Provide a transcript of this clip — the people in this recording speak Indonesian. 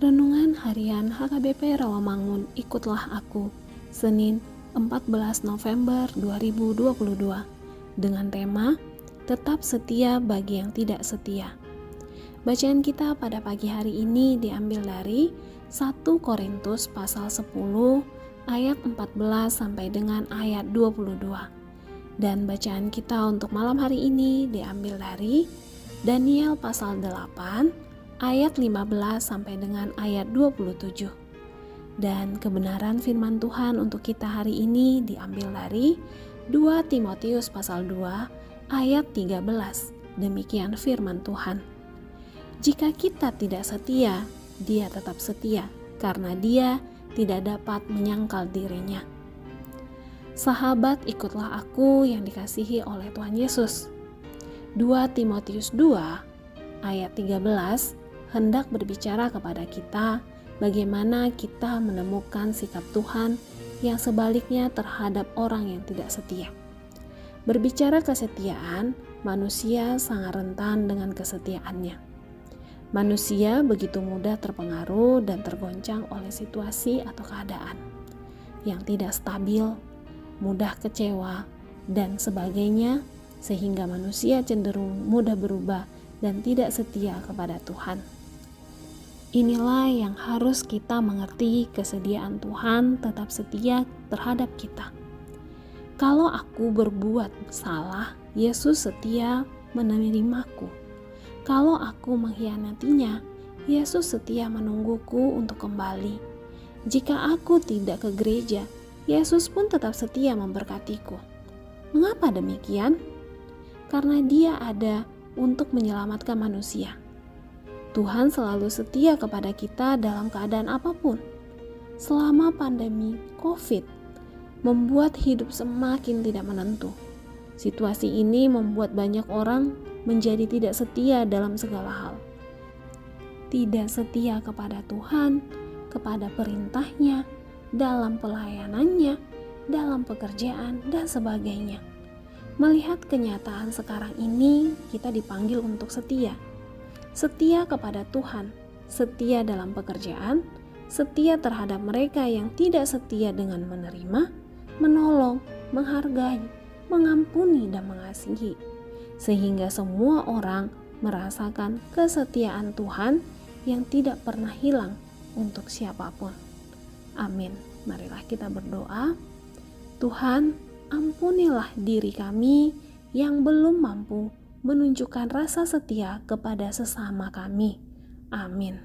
Renungan Harian HKBP Rawamangun Ikutlah Aku Senin 14 November 2022 dengan tema Tetap setia bagi yang tidak setia. Bacaan kita pada pagi hari ini diambil dari 1 Korintus pasal 10 ayat 14 sampai dengan ayat 22. Dan bacaan kita untuk malam hari ini diambil dari Daniel pasal 8 ayat 15 sampai dengan ayat 27. Dan kebenaran firman Tuhan untuk kita hari ini diambil dari 2 Timotius pasal 2 ayat 13. Demikian firman Tuhan. Jika kita tidak setia, dia tetap setia karena dia tidak dapat menyangkal dirinya. Sahabat, ikutlah aku yang dikasihi oleh Tuhan Yesus. 2 Timotius 2 ayat 13 hendak berbicara kepada kita bagaimana kita menemukan sikap Tuhan yang sebaliknya terhadap orang yang tidak setia. Berbicara kesetiaan, manusia sangat rentan dengan kesetiaannya. Manusia begitu mudah terpengaruh dan tergoncang oleh situasi atau keadaan yang tidak stabil, mudah kecewa, dan sebagainya, sehingga manusia cenderung mudah berubah dan tidak setia kepada Tuhan. Inilah yang harus kita mengerti kesediaan Tuhan tetap setia terhadap kita. Kalau aku berbuat salah, Yesus setia menerimaku. Kalau aku mengkhianatinya, Yesus setia menungguku untuk kembali. Jika aku tidak ke gereja, Yesus pun tetap setia memberkatiku. Mengapa demikian? Karena Dia ada untuk menyelamatkan manusia. Tuhan selalu setia kepada kita dalam keadaan apa pun. Selama pandemi COVID membuat hidup semakin tidak menentu. Situasi ini membuat banyak orang menjadi tidak setia dalam segala hal. Tidak setia kepada Tuhan, kepada perintahnya, dalam pelayanannya, dalam pekerjaan, dan sebagainya. Melihat kenyataan sekarang ini, kita dipanggil untuk setia setia kepada Tuhan, setia dalam pekerjaan, setia terhadap mereka yang tidak setia dengan menerima, menolong, menghargai, mengampuni, dan mengasihi, sehingga semua orang merasakan kesetiaan Tuhan yang tidak pernah hilang untuk siapa pun. Amin. Marilah kita berdoa. Tuhan, ampunilah diri kami yang belum mampu menunjukkan rasa setia kepada sesama kami. Amin.